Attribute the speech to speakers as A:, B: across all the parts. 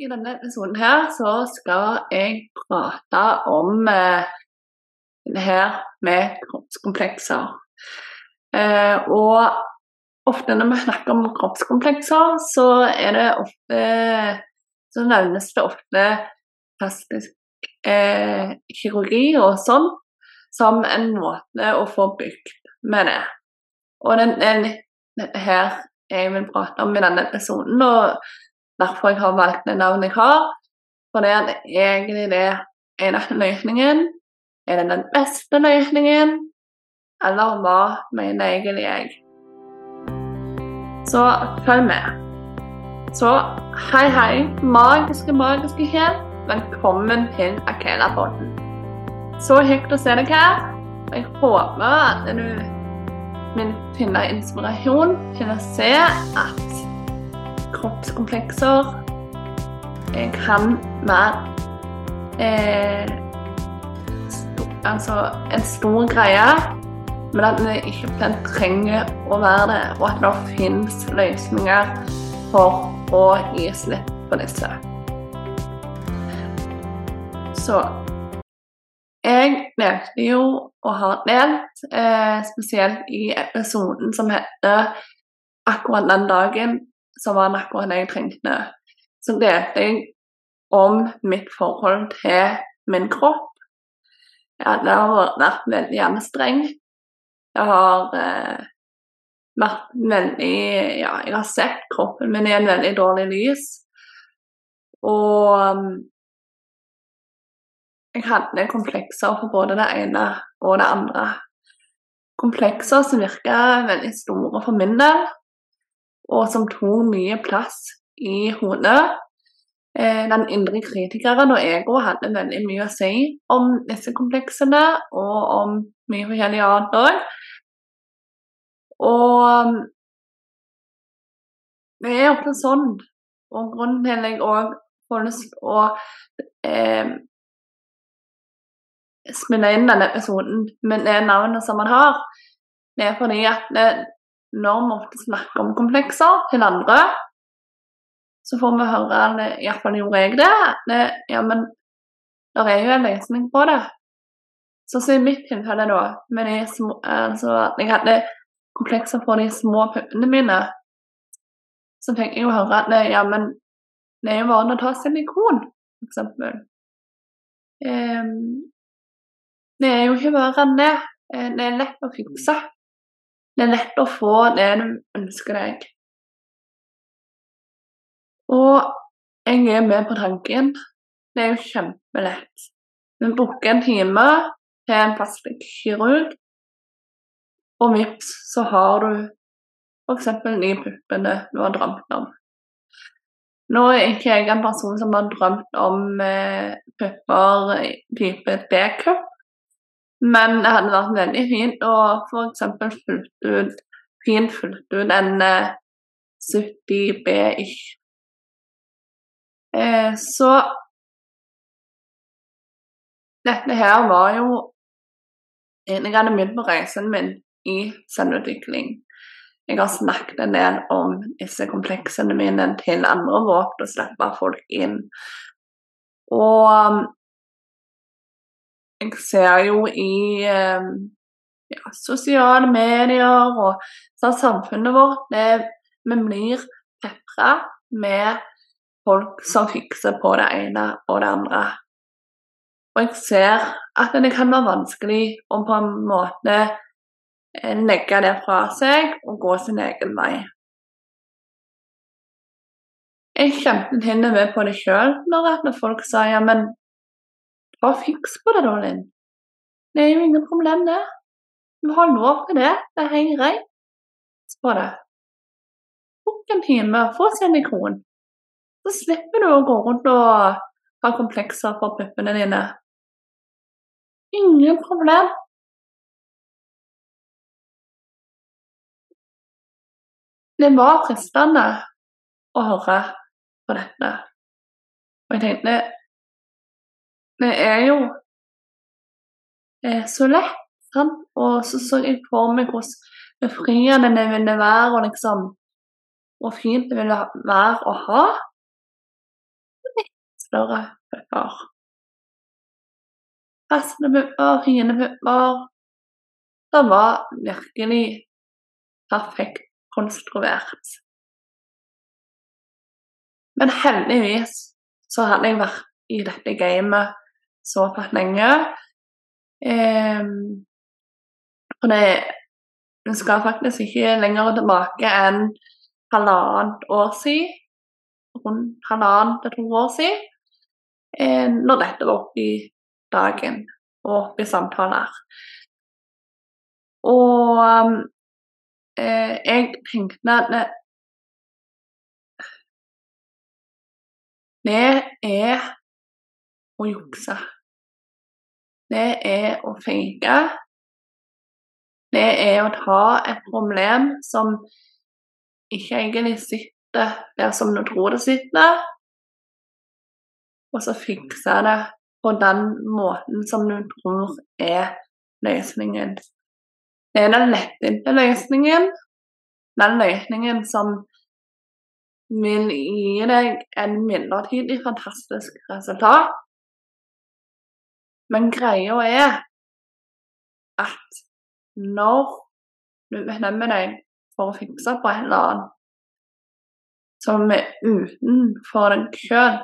A: I denne episoden her så skal jeg prate om eh, det her med kroppskomplekser. Eh, og ofte når vi snakker om kroppskomplekser, så er det ofte Så nevnes det ofte plastisk eh, kirurgi og sånn som en måte å få bygd med det. Og den litt her jeg vil prate om i denne episoden. og derfor jeg har valgt det navnet jeg har. For det er egentlig det eneste løsningen. Er det den beste løsningen? Eller hva mener egentlig jeg? Så følg med. Så hei, hei, magiske, magiske helt. Velkommen til Akela-podden. Så hyggelig å se deg her. Jeg håper at du vil finne inspirasjon til å se at kroppskomplekser Jeg kan være eh, sto, altså en stor greie, men at vi ikke trenger å være det, og at det finnes løsninger for å gi slipp på disse. Så jeg nevnte jo, og har nevnt, eh, spesielt i episoden som heter 'Akkurat den dagen så var akkurat det jeg trengte. Så delte jeg om mitt forhold til min kropp. Ja, det har vært veldig anstrengt. Jeg har eh, vært veldig Ja, jeg har sett kroppen min i en veldig dårlig lys. Og um, jeg hadde komplekser for både det ene og det andre. Komplekser som virka veldig store for min del og som tok mye plass i hodet. Eh, den indre kritikeren og egoet hadde veldig mye å si om disse kompleksene, og om mye forskjellig annet òg. Og um, det er ofte sånn, og grunnen til at jeg òg får lyst til å eh, spille inn denne episoden med det navnet som man har, det er fordi at det, når vi ofte snakker om komplekser til andre, så får vi høre, iallfall gjorde jeg det, det ja, men det er jo en løsning på det. Så, i mitt tilfelle, da, med de små, altså jeg hadde komplekser for de små puppene mine, så fikk jeg jo høre at det, ja, men det er jo vanlig å ta silikon, f.eks. Um, det er jo ikke verre enn det. Eh, det er lett å fikse. Det er lett å få det du ønsker deg. Og jeg er med på tanken. Det er jo kjempelett. Vi booker en time til en plastikkirurg, og vips, så har du f.eks. de puppene du har drømt om. Nå er ikke jeg en person som har drømt om eh, pupper type D-cup, men det hadde vært veldig fint å f.eks. fulgt ut fint fulgt ut en 70 B-ish. Eh, så dette her var jo Jeg hadde begynt på reisen min i selvutvikling. Jeg har snakket en del om disse kompleksene mine til andre våpen og slippe folk inn. Og jeg ser jo i eh, ja, sosiale medier og så samfunnet vårt det, Vi blir pepra med folk som fikser på det ene og det andre. Og jeg ser at det kan være vanskelig å på en måte eh, legge det fra seg og gå sin egen vei. Jeg kjente til og med på det sjøl når folk sa ja, men bare fiks på det, da, Linn. Det er jo ingen problem, det. Du har lov til det. Det er helt greit. Spør det. Bruk en time, få silikon. Så slipper du å gå rundt og ha komplekser for puppene dine. Ingen problem. Det var fristende å høre på dette. Og jeg tenkte det er jo eh, så lett, sant? Og så så jeg for meg hvordan befriende det ville være, og liksom Hvor fint det ville være å ha. større pupper. Passende pupper, fine pupper. Det var virkelig perfekt konstruert. Men heldigvis så hadde jeg vært i dette gamet såpass lenge. Um, og det, det skal faktisk ikke lenger tilbake enn halvannet år siden. Rundt halvannet til to år siden. Eh, når dette var oppe i dagen og oppe i samtaler. Og eh, jeg tenkte at det er å jukse. Det er å fake. Det er å ta et problem som ikke egentlig sitter der som du tror det sitter, og så fikse det på den måten som du tror er løsningen. Det er den lettvinte løsningen, den løsningen som vil gi deg en midlertidig fantastisk resultat. Men greia er at når du bestemmer deg for å fikse på et eller annet som er utenfor deg sjøl,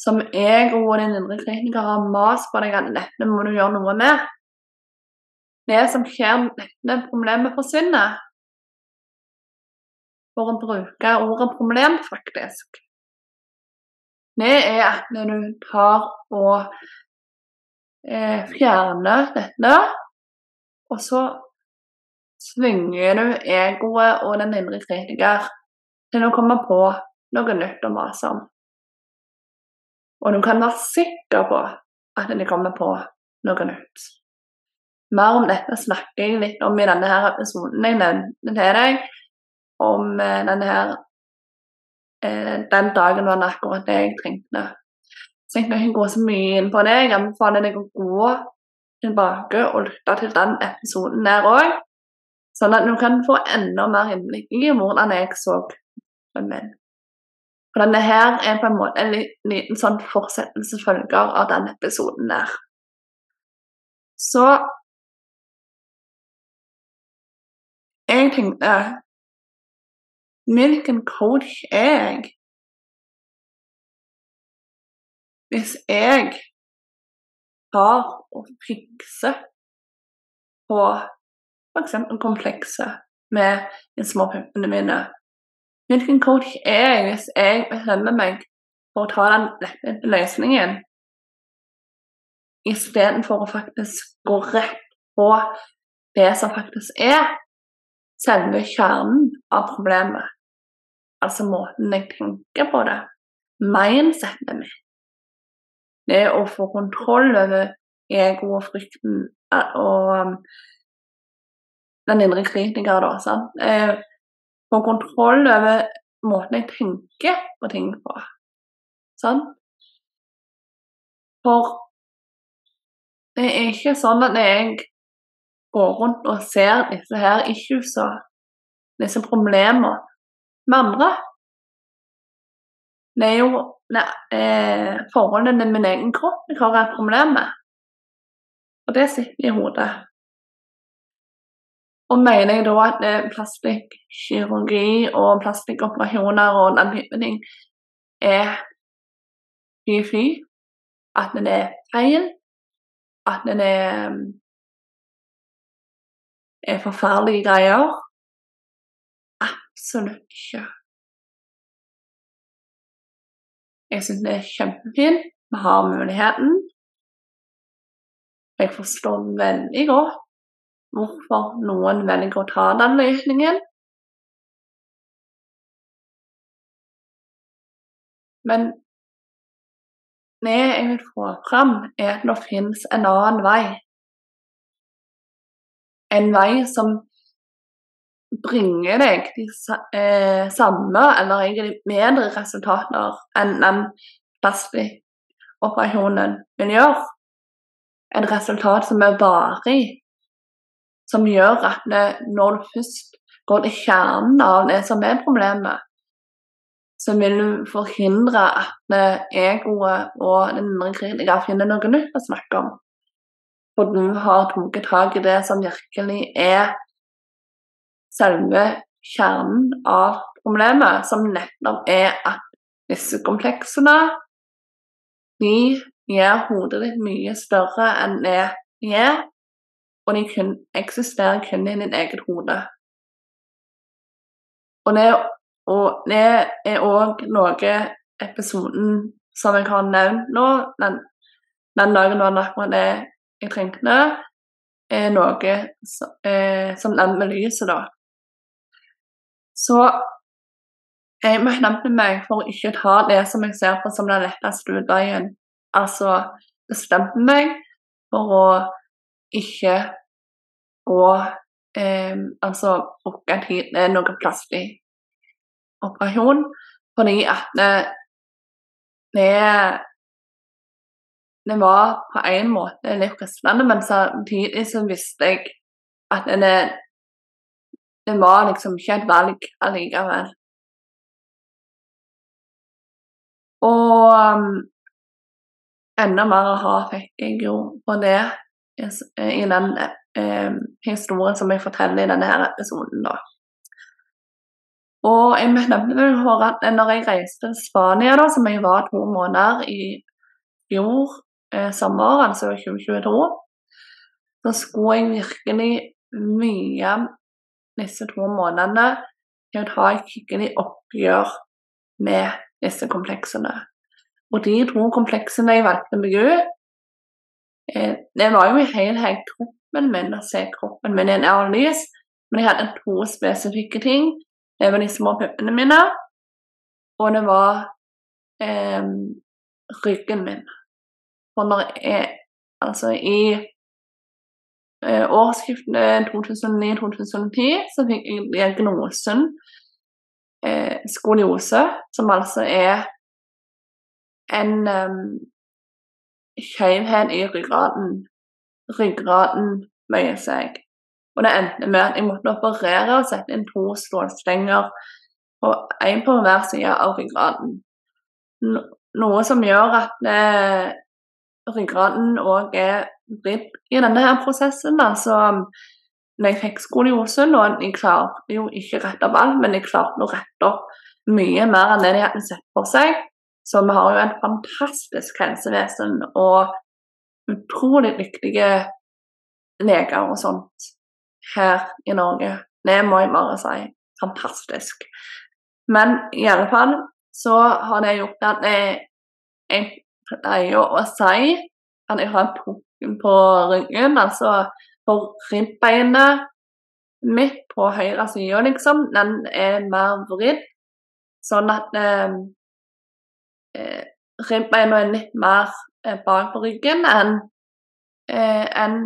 A: som jeg og din indre kritiker har mast på deg at dette må du gjøre noe med Det som skjer når dette problemet forsvinner, for å bruke ordet problem, faktisk. Det er at du tar og eh, fjerner dette, og så svinger du egoet og den indre kritiker til å komme på noe nytt å mase om. Og du kan være sikker på at de kommer på noe nytt. Mer om dette snakker jeg litt om i denne her episoden jeg nevnte til deg, om eh, denne her eh, Den dagen var det akkurat det jeg trengte. Så jeg kan ikke gå så mye inn på det. Jeg anbefaler deg å gå tilbake og lytte til den episoden der òg, sånn at du kan få enda mer innblikk i hvordan jeg så den min. For denne her er på en måte en liten sånn fortsettelsesfølger av den episoden der. Så jeg tenkte Hvilken coach er jeg? Hvis jeg tar og fikser på f.eks. komplekset med de små puppene mine. Hvilken coach er jeg hvis jeg bestemmer meg for å ta den lette løsningen, istedenfor å faktisk gå rett på det som faktisk er selve kjernen av problemet? altså måten jeg tenker på det, mindsetet mitt. Det å få kontroll over ego og frykten og um, den indre kritiker, da. Sant? Eh, få kontroll over måten jeg tenker på ting på. Sant? For det er ikke sånn at jeg går rundt og ser disse her issuesa, disse problemene, med andre. Det er jo ne, eh, forholdet med min egen kropp jeg har et problem med. Og det sitter i hodet. Og mener jeg da at plastikkirurgi og plastikkoperasjoner og den type ting er fy-fy? At den er feil? At den er, er forferdelige greier? Absolutt ikke. Jeg syns det er kjempefint. Vi har muligheten. Jeg forstår veldig godt hvorfor noen velger å ta den løsningen. Men det jeg vil få fram, er at det finnes en annen vei. En vei som bringer deg de eh, samme eller egentlig bedre resultater enn den plastikkoperasjonen vil gjøre. Et resultat som er varig, som gjør at det, når du først går til kjernen av det som er problemet, så vil forhindre at egoet og den indre kritiker finner noe nytt å snakke om. For du har tatt tak i det som virkelig er selve kjernen av problemet, som nettopp er at disse kompleksene de gjør hodet ditt mye større enn det de er, og de kun, eksisterer kun i ditt eget hode. Og det, og det er òg noe episoden som jeg har nevnt nå, den, den dagen var akkurat det jeg trengte, er noe som, eh, som den belyser, da. Så jeg bestemte meg for å ikke ta det som jeg ser på som den letteste utveien. Altså bestemte meg for å ikke å eh, Altså bruke tid med noe plastig operasjon, fordi at det, det var på en måte litt fristende, men samtidig så visste jeg at det, det var liksom ikke et valg allikevel. Og um, enda mer aha fikk jeg jo på det i den eh, historien som jeg forteller i denne her episoden, da. Og jeg nevnte vel at når jeg reiste til Spania, da, som jeg var to måneder i fjor eh, sommer, altså 2022, så skulle jeg virkelig mye disse to månedene til å ta et skikkelig oppgjør med disse kompleksene. Og de to kompleksene jeg valgte meg ut, eh, det var jo i helhet kroppen min, å se kroppen min i en analys, men jeg hadde to spesifikke ting. Det var de små puppene mine, og det var eh, ryggen min. For når jeg Altså, i årsskiftet 2009-2010 så fikk jeg diagnosen eh, skoliose, som altså er en um, skjevhet i ryggraden. Ryggraden bøyer seg. Og det endte med at jeg måtte operere og sette inn to stålstenger, og én på hver side av ryggraden. Noe som gjør at eh, ryggraden òg er vridd i denne her prosessen. Da. Så når jeg fikk skoliose og jeg klarte jo ikke rette opp alt, men jeg klarte å rette opp mye mer enn det de hadde sett for seg. Så vi har jo et fantastisk helsevesen og utrolig dyktige leger og sånt her i Norge. Det må jeg bare si. Fantastisk. Men i alle fall så har det gjort at jeg, jeg pleier å si at jeg har en på ryggen, altså på ribbeinet mitt på høyre side, liksom, den er mer vridd. Sånn at eh, ribbeinet er litt mer eh, bak på ryggen enn eh, en,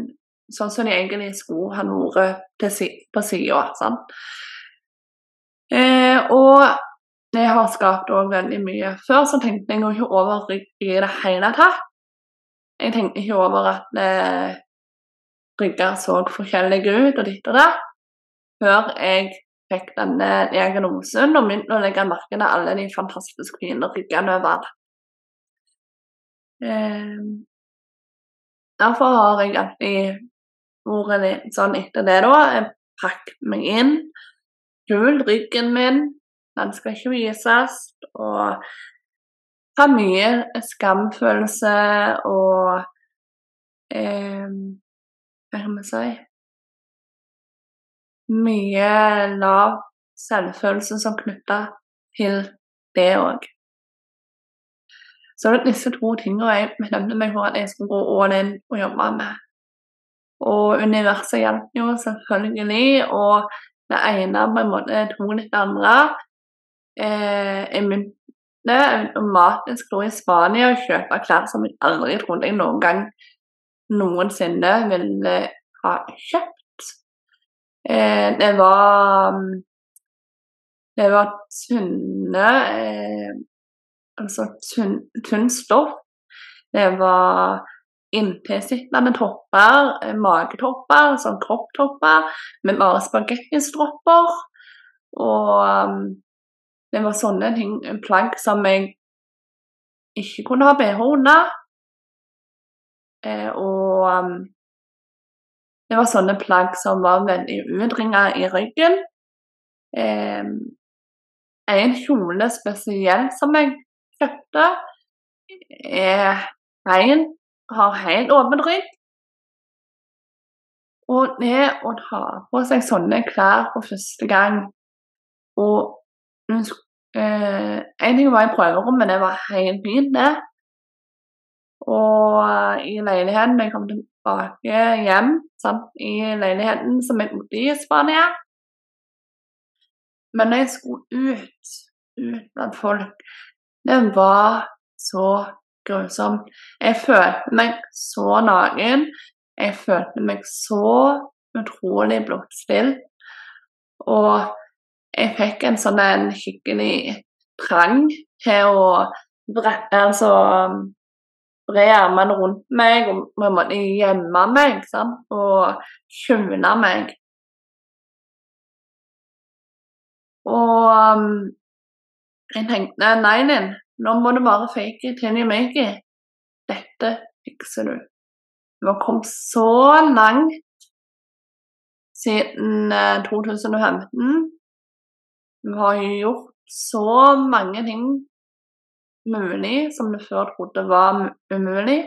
A: sånn som de egentlig skulle ha vært si, på sida. Eh, og det har skapt òg veldig mye. Før så tenkte jeg ikke over rygg i det hele tatt. Jeg tenkte ikke over at eh, rygger så forskjellige ut og ditt og datt, før jeg fikk denne diagnosen og begynte å legge merke til alle de fantastisk fine ryggene overalt. Eh, derfor har jeg alltid vært litt sånn etter det, da. Jeg pakket meg inn. Kul, ryggen min. Den skal ikke vises. Og har mye skamfølelse og eh, hva kan vi si Mye lav selvfølelse som knytta til det òg. Så det er disse to tingene jeg bestemte meg for at jeg skulle gå all in og jobbe med. Og universet hjalp jo selvfølgelig, og det ene på en måte tok litt det andre. Eh, jeg begynte maten skulle i Spania og kjøpe klær som jeg aldri trodde jeg noen gang noensinne ville ha kjøpt. Eh, det var Det var tynne eh, Altså tynn, tynn stoff. Det var inntilsittende topper, magetopper, sånn kropptopper, med bare spagettistropper. Og det var sånne ting, plagg som jeg ikke kunne ha bh under. Eh, og um, det var sånne plagg som var veldig utringa i ryggen. Eh, en kjole spesielt som jeg kjøpte, er rein, har helt åpen rygg. Og det å ta på seg sånne klær for første gang og eh, En ting var i prøverommet, det var helt fint, det. Og i leiligheten da jeg kom tilbake hjem, sant? i leiligheten som jeg bodde i Spania Men når jeg skulle ut, ut blant folk, det var så grusomt. Jeg følte meg så naken. Jeg følte meg så utrolig blottstilt. Og jeg fikk en sånn en hyggelig trang til å altså, bre armene rundt meg og på en gjemme meg sant? og skjule meg. Og um, jeg tenkte nei, Linn, nå må du bare fake it till you make it. Dette fikser du. Du har kommet så langt siden 2015. Vi har gjort så mange ting mulig som du før trodde var umulig.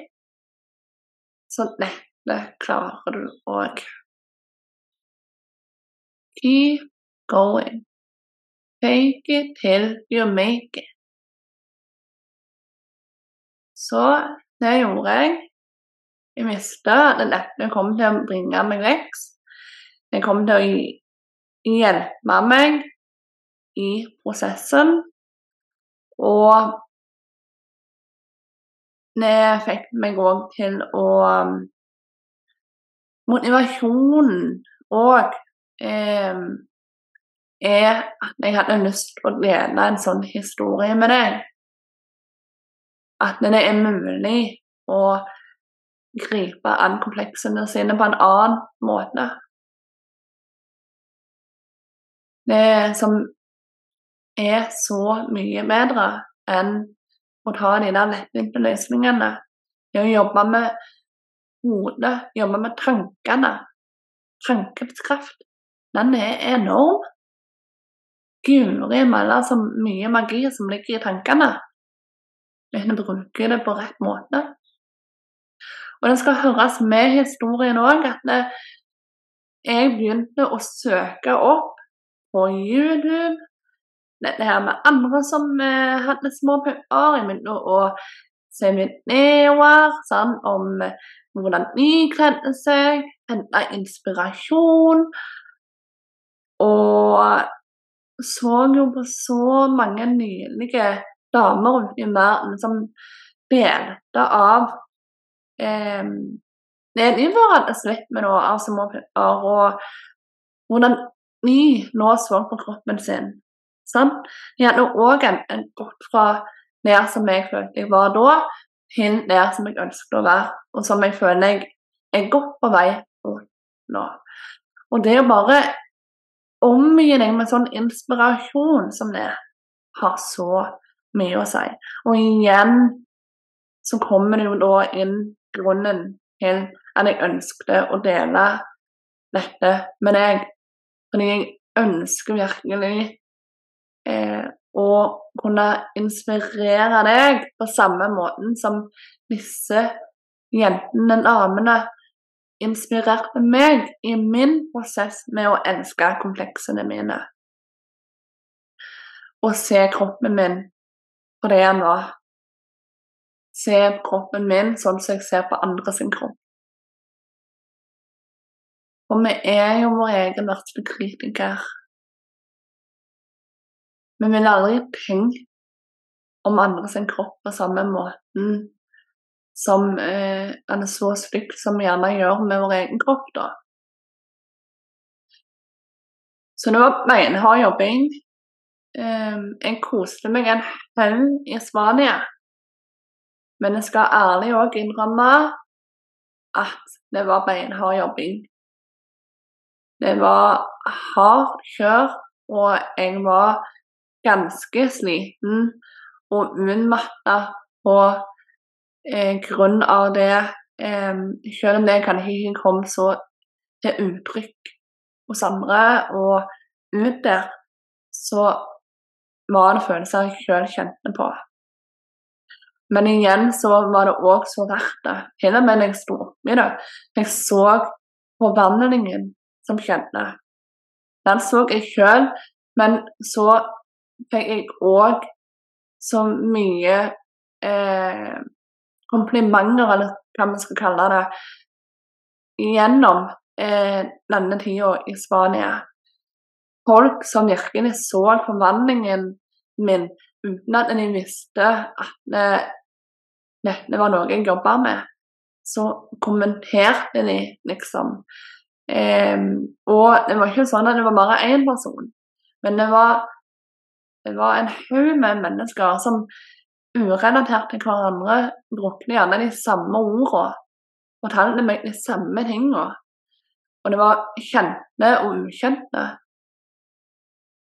A: Så dette klarer du òg. Keep going. Fake it till you make it. Så det gjorde jeg. Jeg visste at dette kom til å bringe meg vekst. Det kom til å hjelpe meg i prosessen. Og det fikk meg òg til å um, Motivasjonen òg eh, er at jeg hadde lyst til å dele en sånn historie med deg. At det er mulig å gripe an kompleksene sine på en annen måte. Det som er så mye bedre enn å ta de der lettvinte løsningene, det å jobbe med hodet, jobbe med tankene. Tankens den er enorm. Guri malla så mye magi som ligger i tankene. Hvis vi bruker det på rett måte. Og det skal høres med historien òg at jeg begynte å søke opp på YouTube dette her med andre som eh, hadde små pupper. Jeg begynte å se videoer sånn, om hvordan de kledde seg, hente inspirasjon. Og så jo på så mange nydelige damer i verden som delte av eh, slitt med nå, av små pupper, og hvordan de nå så på kroppen sin. Sant? De hadde òg gått fra der som jeg følte jeg var da, til der som jeg ønsket å være, og som jeg føler jeg er godt på vei mot nå. Og det å bare omgi deg med sånn inspirasjon som det har så mye å si. Og igjen så kommer det jo da inn grunnen til at jeg ønsket å dele dette med deg. Fordi jeg ønsker virkelig eh, å kunne inspirere deg på samme måten som disse jentene, damene, inspirerte meg i min prosess med å elske kompleksene mine. Og se kroppen min for det han var se kroppen min sånn som jeg ser på andre sin kropp. For vi er jo vår egen kritiker. Vi vil aldri tenke om andre sin kropp på samme måten som eh, er så stygt som vi gjerne gjør med vår egen kropp, da. Så det var beinhard jobbing. Eh, jeg koste meg en haug i Spania. Men jeg skal ærlig òg innrømme at det var beinhard jobbing. Det var hardt kjør, og jeg var ganske sliten og unnmatta på eh, grunn av det. Eh, selv om det kan ikke komme så til uttrykk hos andre og ut der, så var det følelser jeg selv kjente på. Men igjen så var det òg så verdt det. Til og med når jeg sto oppi det. Jeg så forvandlingen som skjedde. Den så jeg sjøl, men så fikk jeg òg så mye eh, komplimenter, eller hva man skal kalle det, gjennom eh, denne tida i Spania. Folk som virkelig så forvandlingen min uten at de visste at det, dette var noe jeg jobba med. Så kommenterte de, liksom. Eh, og det var ikke sånn at det var bare én person, men det var, det var en haug med mennesker som urelatert til hverandre brukte gjerne de samme ordene. Fortalte meg de samme tingene. Og det var kjente og ukjente.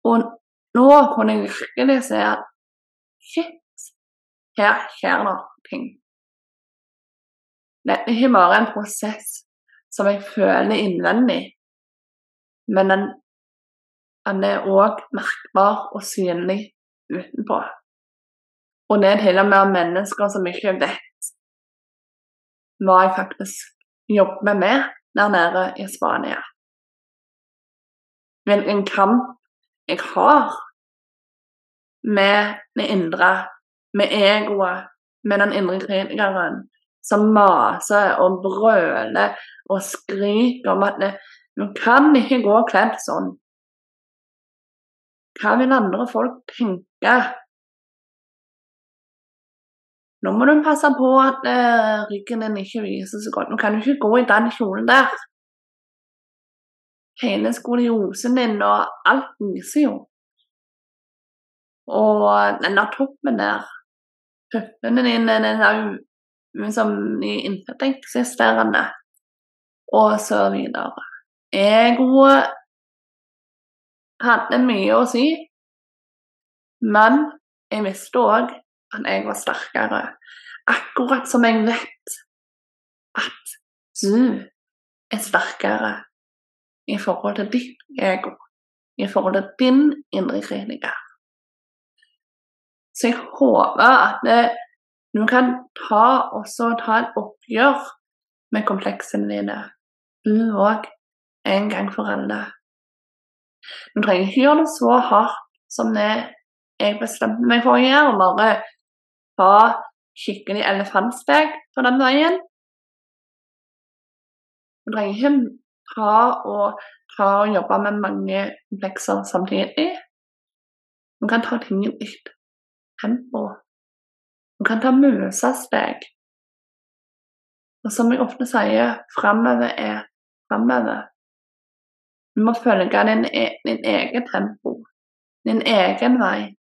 A: Og nå kunne jeg virkelig se at shit, her skjer det ting. Det er ikke bare en prosess som jeg føler innvendig, men den, den er òg merkbar og synlig utenpå. Og det er til og med mennesker som ikke vet hva jeg faktisk jobber med der nede i Spania. Hvilken kamp jeg har med det indre, med egoet, med den indre kritikeren som maser og brøler og skriker om at du kan ikke gå kledd sånn. Hva vil andre folk tenke? Nå må du passe på at uh, ryggen din ikke viser så godt. Nå kan du ikke gå i den kjolen der. Hele skoliosen din og alt viser jo. Og den der toppen der, puppene dine, den er som de ikke-eksisterende, og så videre. Egoet hadde mye å si, men jeg visste òg at jeg var sterkere. Akkurat som jeg vet at du er sterkere i forhold til ditt ego, i forhold til din indre kritiker. Så jeg håper at det, du kan ta, ta et oppgjør med kompleksene dine, du òg, en gang for alle. Du trenger ikke gjøre det så hardt som det jeg bestemte meg for å gjøre, bare ta skikkelig elefantsteg på den veien. Du trenger ikke ta og, ta og jobbe med mange komplekser samtidig. Du kan ta ting i litt tempo. Du kan ta musesteg. Og som jeg ofte sier, framover er framover. Du må følge din, e din egen tempo, din egen vei.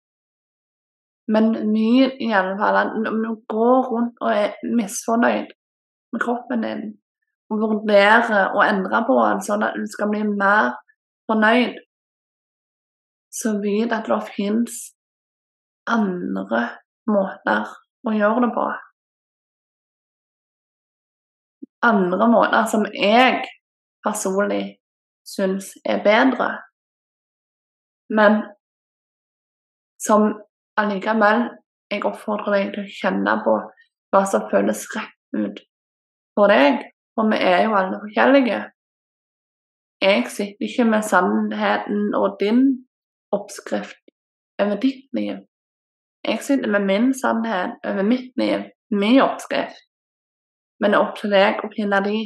A: Men mye i alle fall om du går rundt og er misfornøyd med kroppen din, og vurderer å endre på den sånn at du skal bli mer fornøyd, så vit at det fins andre måter å gjøre det på. Andre måter som jeg personlig syns er bedre, men som allikevel jeg oppfordrer deg til å kjenne på hva som føles rett ut for deg, for vi er jo alle forskjellige. Jeg sitter ikke med sannheten og din oppskrift over ditt liv. Jeg sitter med min sannhet over mitt liv, min oppskrift. Men det er opp til deg å finne de.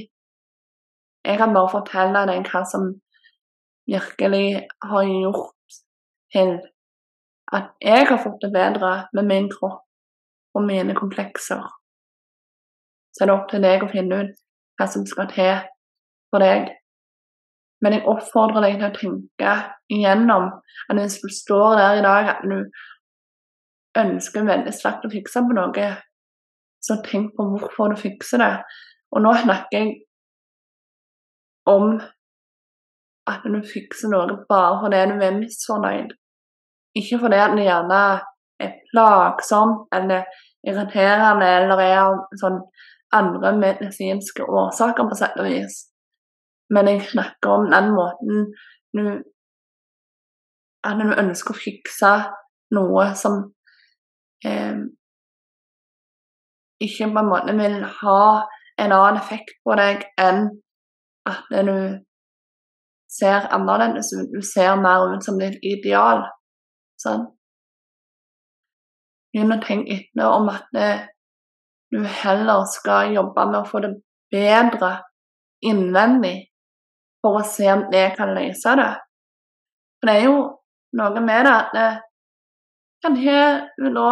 A: Jeg kan bare fortelle deg hva som virkelig har gjort til at jeg har fått det bedre med min kropp og mine komplekser. Så det er det opp til deg å finne ut hva som skal til for deg. Men jeg oppfordrer deg til å tenke igjennom at hvis du står der i dag at du ønsker veldig sterkt å fikse på noe, så tenk på hvorfor du fikser det. Og nå snakker jeg om at du fikser noe bare fordi du er misfornøyd. Ikke fordi det gjerne er plagsomt eller irriterende eller er sånn andre medisinske årsaker, på sett og vis. Men jeg snakker om den måten du At du ønsker å fikse noe som eh, ikke på en måte vil ha en annen effekt på deg enn at du ser annerledes ut. Du ser mer ut som ditt ideal. Sånn. Begynn å tenke etter om at du heller skal jobbe med å få det bedre innvendig for å se om det kan løse det. For det er jo noe med det at det, kanskje du da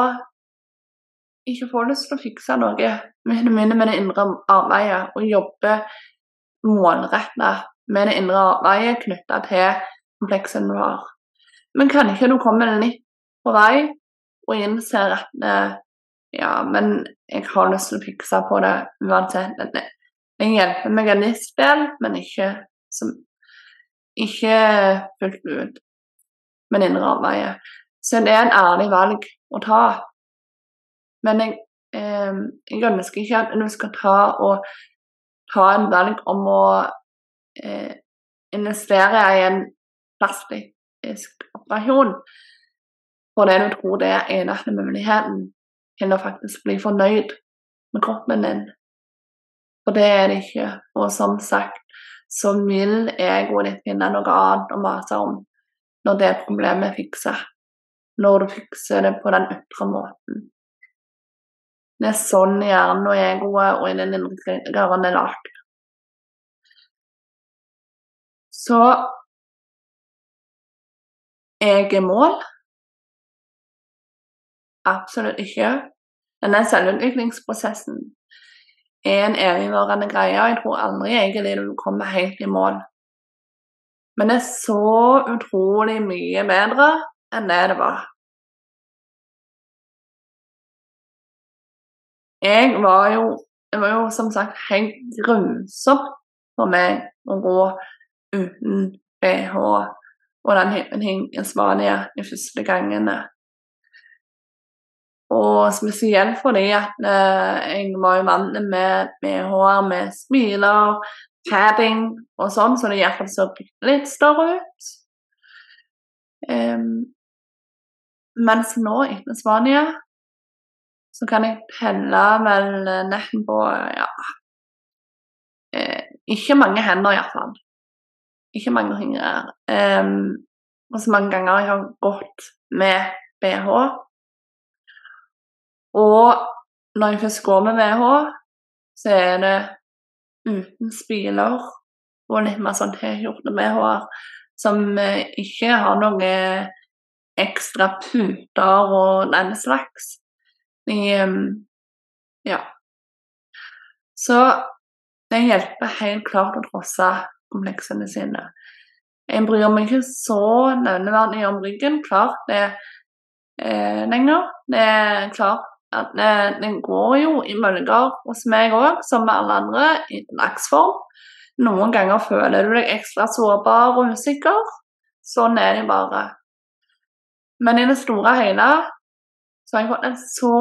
A: ikke får lyst til å fikse noe med det indre arbeidet og jobbe målretta med det indre arbeidet knytta til komplekset du har. Men kanskje du kommer litt på vei og innser at eh, ja, men jeg har lyst til å fikse på det uansett. Det hjelper meg en viss del, men ikke, som, ikke fullt ut med det indre arbeidet. Så det er en ærlig valg å ta. Men jeg, eh, jeg ønsker ikke at du skal ta og ta en valg om å eh, investere i en plastisk operasjon fordi du tror det er eneste muligheten til å faktisk bli fornøyd med kroppen din. For det er det ikke. Og som sagt så vil egoet ditt finne noe annet å mase om når det problemet er fiksa. Når du fikser det på den ytre måten. Det er sånn hjernen og egoet og i den indre garen er lagd. Så jeg er mål? Absolutt ikke. Denne selvutviklingsprosessen er en evigvarende greie, og jeg tror aldri egentlig du kommer helt i mål. Men det er så utrolig mye bedre enn det det var. Jeg var jo Det var jo som sagt helt grusomt for meg å gå uten BH og den ting i Spania de første gangene. Og spesielt fordi at eh, jeg var jo vant med BH-er med smiler, padding og sånn, så det iallfall så litt større ut. Um, mens nå, etter Spania, så kan jeg pendle vel nesten på ja eh, Ikke mange hender, iallfall. Ikke mange fingre. Um, og så mange ganger jeg har gått med BH. Og når jeg først går med BH, så er det uten spiler og litt mer sånn T-skjorte-BH-er som eh, ikke har noe ekstra puter og den slags. Um, ja. Så det hjelper helt klart å trosse kompleksene sine. Jeg bryr meg ikke så nevneverdig om ryggen. Klart det eh, lenger. Det er klart at det, det går jo i bølger hos meg òg, som med alle andre, i dagsform. Noen ganger føler du deg ekstra sårbar og usikker. Sånn er det bare. Men i det store og hele så har jeg fått en så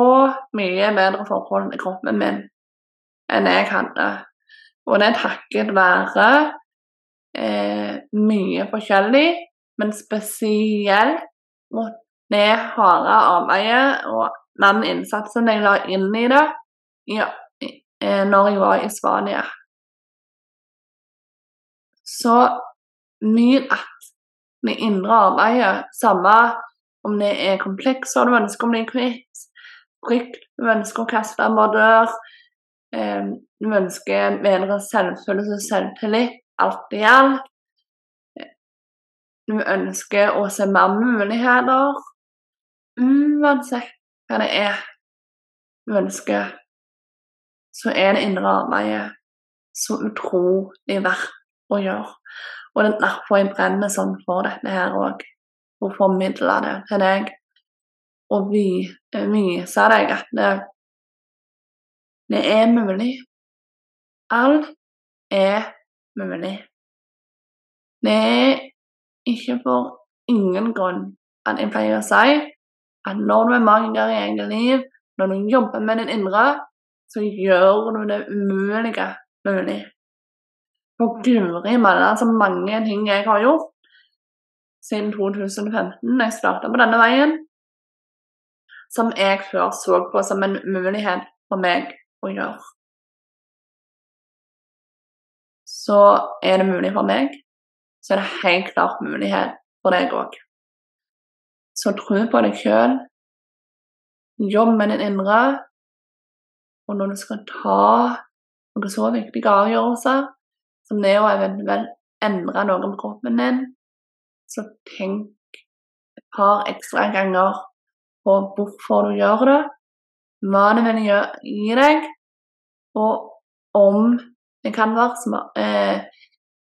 A: mye bedre forhold til kroppen min enn jeg hadde. Og det er takket være eh, mye forskjellig, men spesielt mot det harde arbeidet og den innsatsen jeg la inn i det ja, eh, når jeg var i Spania. Så mye at det indre arbeidet, samme om det er komplekser du ønsker å bli kvitt, frykt du ønsker å kaste av dør, eh, du ønsker bedre selvfølelse og selvtillit, alt i alt. Du ønsker å se mer muligheter. Uansett hva det er du ønsker, så er det indre arbeidet så utrolig verdt å gjøre. Og det er derfor jeg brenner sånn for dette her òg og formidle det til deg. Og vise deg at det, det er mulig. Alt er mulig. Det er ikke for ingen grunn at jeg pleier å si at når du er magiker i eget liv, når du jobber med din indre, så gjør du det umulige mulig. For guri malla så mange ting jeg har gjort siden 2015, da jeg starta på denne veien, som jeg før så på som en mulighet for meg å gjøre. Så er det mulig for meg, så er det helt klart mulighet for deg òg. Så tro på deg sjøl. Jobb med din indre. Og når du skal ta noen så viktige avgjørelser som det å eventuelt endre noe med kroppen din, så tenk et par ekstra ganger på hvorfor du gjør det, hva det vil gi deg, og om det kan være smart, eh,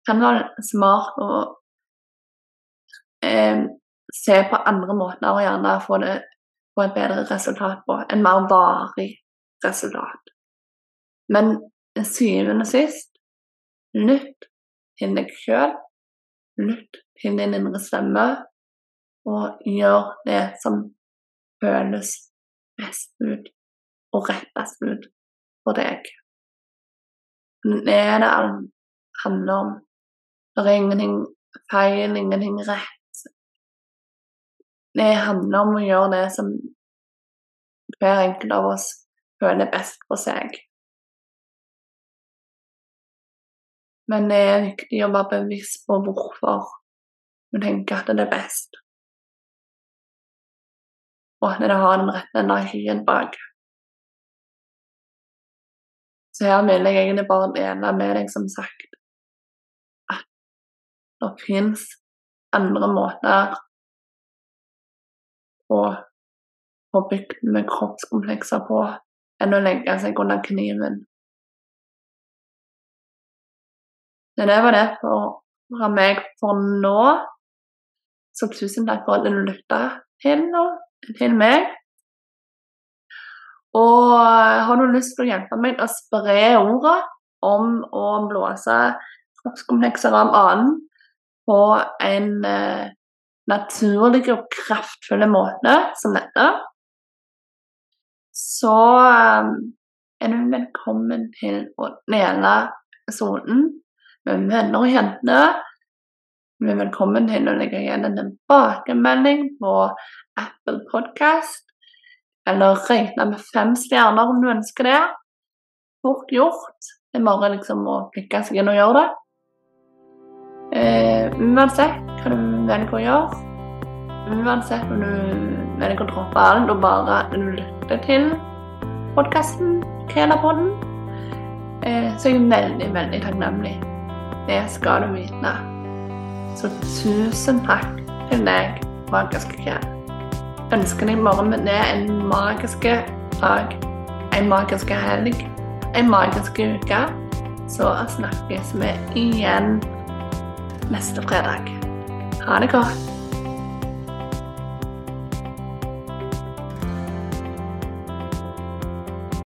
A: kan være smart å eh, se på andre måter og gjerne få, det, få et bedre resultat på. En mer varig resultat. Men syvende og sist lytt til deg sjøl. Lytt til din indre stemme, og gjør det som føles best ut og rettest ut for deg. Det er det handler om. Det er ingenting feil, ingenting rett. Det handler om å gjøre det som hver enkelt av oss føler best for seg. Men det er viktig å være bevisst på hvorfor vi tenker at det er best. Og at det har den rette energien bak. Så her vil jeg egentlig bare dele med deg, som sagt, at det fins andre måter å få bygd med kroppskomplekser på enn å legge seg under kniven. Men det var det for, fra meg for nå. Så tusen takk for at du lytta til, til meg. Og har du lyst til å hjelpe meg å spre ordet om å blåse kroppskomplekser av annen på en eh, naturlig og kraftfull måte som dette, så eh, er du velkommen til å dele episoden med venner og jenter. Du er velkommen til å legge igjen en tilbakemelding på Apple Podcast eller regne med fem stjerner om du ønsker det. Fort gjort. Det er bare liksom å klikke seg inn og gjøre det. Eh, uansett hva du velger å gjøre, uansett om du velger å droppe alt og bare lytte til podkasten, Krenapodden, eh, så er jeg veldig, veldig takknemlig. Det skal du vite. Så tusen takk til deg, magiske kjær. ønsker deg det en magisk dag, en magisk helg, en magisk uke. Så snakkes vi igjen neste fredag. Ha det godt.